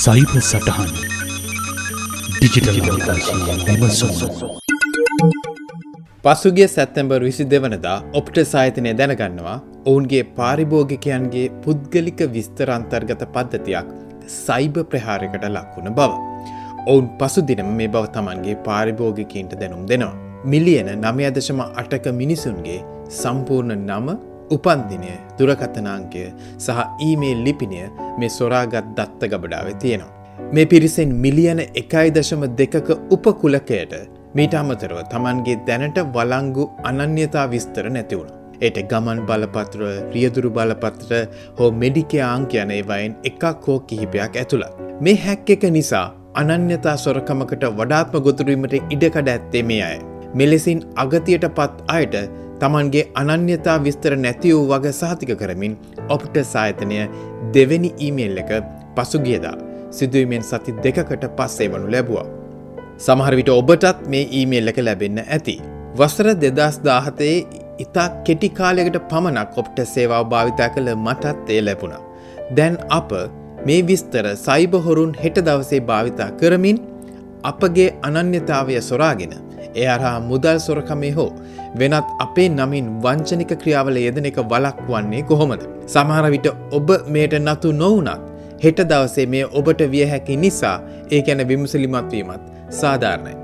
සයිප සටහන් ඩිජිටල් විමසුම් පසුගේ සැත්තැම්බර් විසි දෙවනදා ඔප්ට සාහිතනය දැනගන්නවා ඔවුන්ගේ පාරිභෝගිකයන්ගේ පුද්ගලික විස්තරන්තර්ගත පද්ධතියක් සයිබ ප්‍රහාරකට ලක්වුණ බව. ඔවුන් පසු දිනම මේ බව තමන්ගේ පාරිභෝගිකීන්ට දැනුම් දෙනවා. මිලියන නමයදශම අටක මිනිසුන්ගේ සම්පූර්ණ නම උපන්දිනය දුරකථනාංකය සහ ඊමේල් ලිපිනය මේ සොරාගත් දත්ත ගබඩාව තියෙනවා. මේ පිරිසෙන් මිලියන එකයි දශම දෙකක උපකුලකයට මීට අමතරව තමන්ගේ දැනට වලංගු අනන්‍යතා විස්තර නැතිවුණ. ඒට ගමන් බලපත්‍ර රියදුරු බලපත්‍ර හෝ මෙඩිකයාං කියන ඒවයින් එකක් හෝ කිහිපයක් ඇතුළත්. මේ හැක් එක නිසා අනන්‍යතා සොරකමකට වඩාත්ම ගොතුරීමට ඉඩකඩ ඇත්තේ මේ අය. මෙලෙසින් අගතියට පත් අයට තමන්ගේ අනන්‍යතා විස්තර නැති වූ වග සාතික කරමින් ඔප්ට සායතනය දෙවැනි ඊමේල් එක පසුගියදා සිදුවීමෙන් සති දෙකකට පස්සේ වනු ලැබවා. සමහරවිට ඔබටත් මේ ඊමේල් එක ලැබෙන්න ඇති. වසර දෙදස් දාහතයේ ඉතා කෙටිකාලයකට පමණක් ඔප්ට සේවාව භාවිතා කළ මටත් ඒ ලැබුණ. දැන් අප මේ විස්තර සයිබහොරුන් හෙට දවසේ භාවිතා කරමින් අපගේ අනන්‍යතාවය සොරාගෙන එය අරහා මුදල් සොරකමේ හෝ වෙනත් අපේ නමින් වංචනික ක්‍රියාවල යෙදන එක වලක් වන්නේ කොහොමද. සමහර විට ඔබ මේට නතු නොවනත් හෙට දවසේ මේ ඔබට විය හැකි නිසා ඒ ගැන විමසලිමත්වීමත් සාධාරණයි.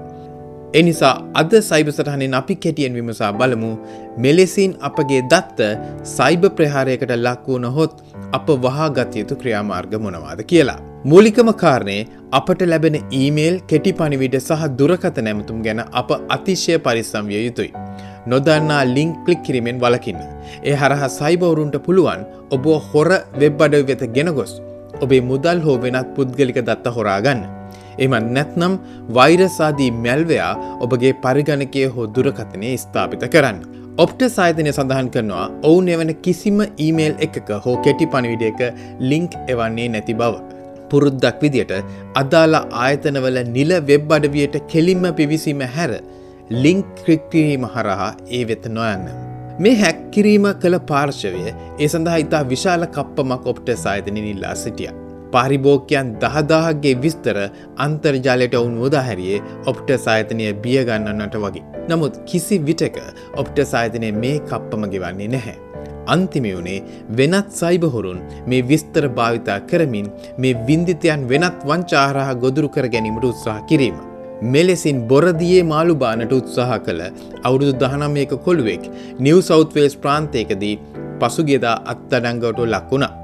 එනිසා අද සයිබ සටහනෙන් අපි කෙටියෙන් විමසා බලමු මෙලෙසින් අපගේ දත්ත සයිබ ප්‍රහාරයකට ලක්වූ නොහොත් අප වහා ගතයුතු ක්‍රියාමාර්ග මොනවාද කියලා. මූලිකම කාරණය අපට ලැබෙන ඊමේල් කෙටි පනිවිඩ සහ දුරකත නැමතුම් ගැන අප අතිශය පරිස්සම් විය යුතුයි. නොදන්නා ලිංක් කලික් කිරීමෙන් වලකින්න. ඒ හරහා සයිබවරුන්ට පුළුවන් ඔබ හොර වෙබ් අඩව වෙත ගෙන ගොස්. ඔබේ මුදල් හෝ වෙනත් පුද්ගලික දත්ත හොරාගන්න. එම නැත්නම් වෛරසාදී මැල්වයා ඔබගේ පරිගණකය හෝ දුරකතනය ස්ථාපිත කරන්න. ඔප්ට සාහිතනය සඳහන් කරනවා ඔවුන් එවන කිසිම ඊමේල් එකක හෝ කෙටි පණවිඩ එක ලිංක් එවන්නේ නැති බව. පුරුද්දක් විදියට අදාලා ආයතනවල නිල වෙබ් අඩවියට කෙලින්ම පිවිසීම හැර ලිංක් ක්‍රික්කිරීම හරහා ඒ වෙත නොයන්න. මේ හැක්කිරීම කළ පාර්ශවය ඒ සඳහා ඉතා විශාල කප්පමක් ඔප්ට සාහිතන නිල්ලා සිටිය. පාරිභෝග්‍යයන් දහදාහගේ විස්තර අන්තර්ජාලයට ඔවුන් උදාහැරියේ ඔප්ට සාහිතනය බියගන්නන්නට වගේ. නමුත් කිසි විටක ඔප්ට සාහිතනය මේ කප්පම ගෙවන්නේ නැහැ. අන්තිමය වුණේ වෙනත් සයිබහොරුන් මේ විස්තර භාවිතා කරමින් මේ වින්දිතයන් වෙනත් වංචාරහ ගොදුරු කර ගැනීමට උත්සාහ කිරීම. මෙලෙසින් බොරදියේ මාළු බානට උත්සාහ කළ අවුරුදු දහනම්යක කොළුවෙක් නිව් සෞත්වේස් ප්‍රාන්තයකදී පසුගෙදා අත්තඩංගවට ලක්වුණා.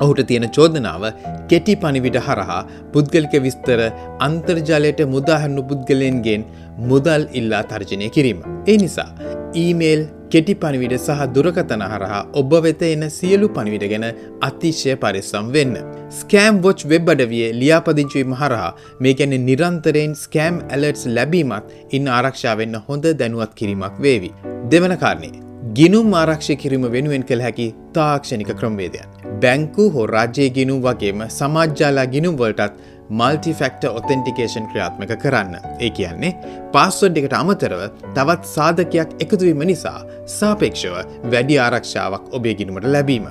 ඔහුට තියෙන චෝදනාව කෙටි පනිවිට හරහා පුද්ගලික විස්තර අන්තර්ජලයට මුදාහන්නු පුද්ගලයන්ගෙන් මුදල් ඉල්ලා තර්ජනය කිරීම. ඒ නිසා ඊමේල් කෙටි පනිවිඩ සහ දුරකතන හරහා ඔබ වෙත එන සියලු පනිවිට ගැන අතිශ්‍යය පරිස්සම් වෙන්න. ස්කෑම් වොච් වෙබ් අඩවිය ලියාපදිංචුවීම හරහා මේ ගැන නිරන්තරයෙන් ස්කෑම් ඇලර්ටස් ලැබීමත් ඉන්න ආරක්ෂාවෙන්න හොඳ දැනුවත් කිරීමක් වේවි. දෙවන කාරණේ. ගිනුම් ආරක්ෂය කිරීම වෙනුවෙන් කළ හැකි තාක්ෂණික ක්‍රමවේදයන්. බැංකු හෝ රාජ්‍යය ගිනුම් වගේම සමාජ්‍යාලා ගිනුම් වලටත් මල්ටිෆෙක්ට ඔතෙන්ටිකේෂන් ක්‍රියාත්මක කරන්න. ඒ කියන්නේ පාස්වඩ් එකට අමතරව තවත් සාධකයක් එකතුවීම නිසා සාපේක්ෂව වැඩි ආරක්ෂාවක් ඔබේ ගිනුමට ලැබීම.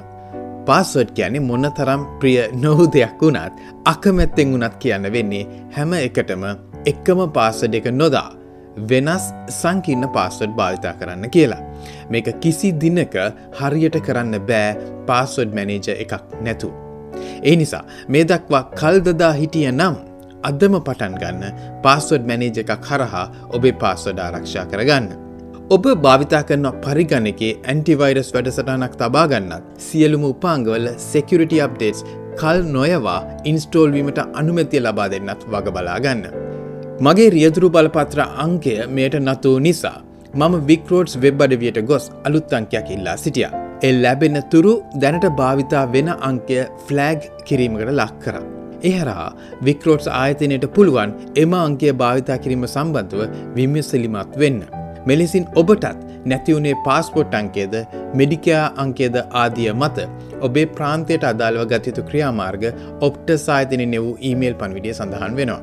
පාස්වඩ් කියන්නේ මොන්න තරම් ප්‍රිය නොහු දෙයක් වුණත් අකමැත්තෙන් වුණත් කියන්න වෙන්නේ හැම එකටම එක්කම පාසඩ එක නොදා වෙනස් සංකින්න පාස්වඩ් භාවිතා කරන්න කියලා. මේක කිසි දිනක හරියට කරන්න බෑ පාස්වඩ් මැනේජ එකක් නැතු. ඒ නිසා මේ දක්වා කල්දදා හිටිය නම් අදම පටන් ගන්න පාස්වඩ් මැනේජ එකක් හරහා ඔබේ පාස්වඩ ආරක්ෂා කරගන්න. ඔබ භාවිතා කරන පරිගණකේ ඇන්ටිවයිරස් වැඩසටනක් තබාගන්නත් සියලුම උපාංගවල සෙකුරිටි අප්ඩේටස් කල් නොයවා ඉන්ස්ටෝල්වීමට අනුමැතිය ලබා දෙන්නත් වග බලාගන්න. මගේ රියදුරු බලපත්‍ර අංකය මෙයට නතු නිසා මම වික්රෝඩ්ස් වෙබ් අඩවියට ගොස් අලුත් අංකයක් ඉල්ලා සිටියා. එල් ලැබෙන තුරු දැනට භාවිතා වෙන අංකය ෆ්ලෑග් කිරීමකට ලක් කර. එහරහා වික්‍රෝට්ස් ආයතනයට පුළුවන් එම අංකය භාවිතා කිරීම සම්බන්ධව විම්‍යසලිමත් වෙන්න. මෙලෙසින් ඔබටත් නැතිවුණේ පාස්පොට් අංකේද මෙඩිකයා අංකේද ආදිය මත ඔබේ ප්‍රාන්තයට අදාළව ගතයුතු ක්‍රියාමාර්ග ඔප්ට සාහිතන නෙවූ ඊමේල් පන්විඩිය සඳහන් වෙනවා.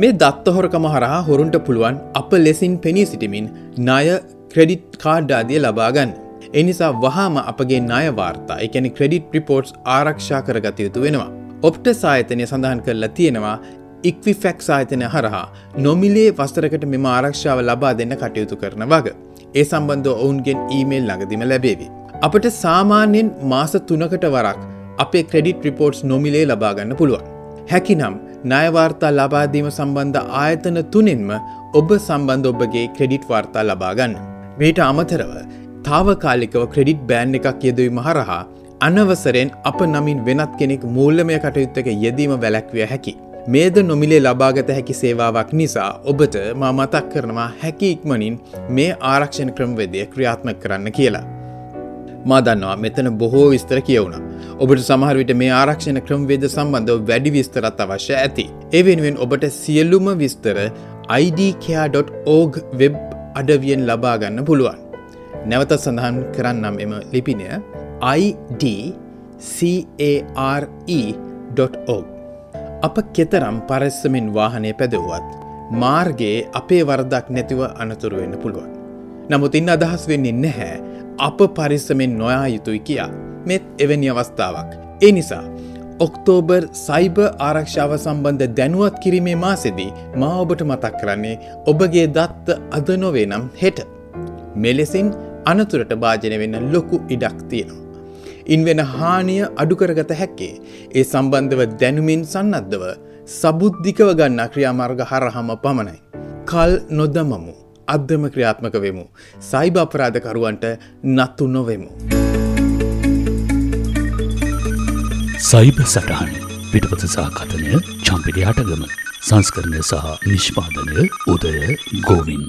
මේ දත්තහොරකම හරහා හොරුන්ට පුළුවන් අප ලෙසින් පෙනී සිටිමින් ණය ක්‍රෙඩිට් කාඩ්ඩාදිය ලබාගන්න. එනිසා වහාම අපගේ ණය වාර්තා එකැනි ක්‍රඩිට් රිපෝට්ස් ආරක්ෂා කරගත යුතු වෙනවා. ඔප්ට සායතනය සඳහන් කරලා තියෙනවා ඉක්විෆැක් සාහිතනය හරහා නොමිලේ වස්තරකට මෙම ආරක්ෂාව ලබා දෙන්න කටයුතු කරන වග. ඒ සම්බන්ධ ඔවුන්ගෙන් ඊමේල් ළඟදිම ලැබේවි. අපට සාමාන්‍යයෙන් මාස තුනකට වරක් අපේ ක්‍රඩිට් රිපෝට්ස් නොමිලේ ලබාගන්න පුළුවන්. හැකිනම් ණයවාර්තා ලබාදීම සම්බන්ධ ආයතන තුනෙන්ම ඔබ සම්බන්ධ ඔබගේ ක්‍රෙඩිට් වාර්තා ලබාගන්න. මේට අමතරව තාවකාලිකව ක්‍රෙඩිට් බෑන් එකක් යෙදවීම හරහා අනවසරෙන් අප නමින් වෙනත් කෙනෙක් මූල්ලමය කටයුත්තක යෙදීම වැලැක්විය හැකි. මේද නොමිලේ ලබාගත හැකි සේවාවක් නිසා ඔබට මා මතක් කරනවා හැකි ඉක්මනින් මේ ආරක්ෂණ ක්‍රමවෙදය ක්‍රියාත්ම කරන්න කියලා. මා දන්නවා මෙතන බොහෝ විස්තර කියවුණ. ඔබට සමහරවිට මේ ආරක්ෂණ ක්‍රමවේද සම්බන්ධව වැඩි විස්තරත් අවශ්‍ය ඇති. ඒ වෙනුවෙන් ඔබට සියල්ලුම විස්තර idcare.org වෙබ් අඩවියෙන් ලබාගන්න පුළුවන්. නැවත සඳහන් කරන්නම් එම ලිපිනය idcare.org අප කෙතරම් පරස්සමෙන් වාහනය පැදවුවත් මාර්ගයේ අපේ වරදක් නැතිව අනතුරුවෙන්න පුළුවන්. නමුත් ඉන්න අදහස් වෙන්නේ නැහැ අප පරිස්සමෙන් නොයා යුතුයි කියා මෙත් එවැනි අවස්ථාවක්. ඒ නිසා ඔක්තෝබර් සයිබ ආරක්ෂාව සම්බන්ධ දැනුවත් කිරීමේ මාසෙදී මා ඔබට මතක් කරන්නේ ඔබගේ දත්ත අද නොවේ නම් හෙට. මෙලෙසින් අනතුරට භාජනය වෙන්න ලොකු ඉඩක් තියෙනවා. ඉන් වෙන හානිය අඩුකරගත හැක්කේ ඒ සම්බන්ධව දැනුමින් සන්නද්ධව සබුද්ධිකව ගන්න ක්‍රියාමාර්ග හරහම පමණයි. කල් නොදමමු අධ්‍යම ක්‍රියාත්මක වෙමු. සයිබ අපරාධකරුවන්ට නත්තු නොවෙමු. සයිබ සටහන පිටපත සාකතනය චම්පිරි අටගම සංස්කරණය සහ නිෂ්පාදනය උදය ගෝවින්න.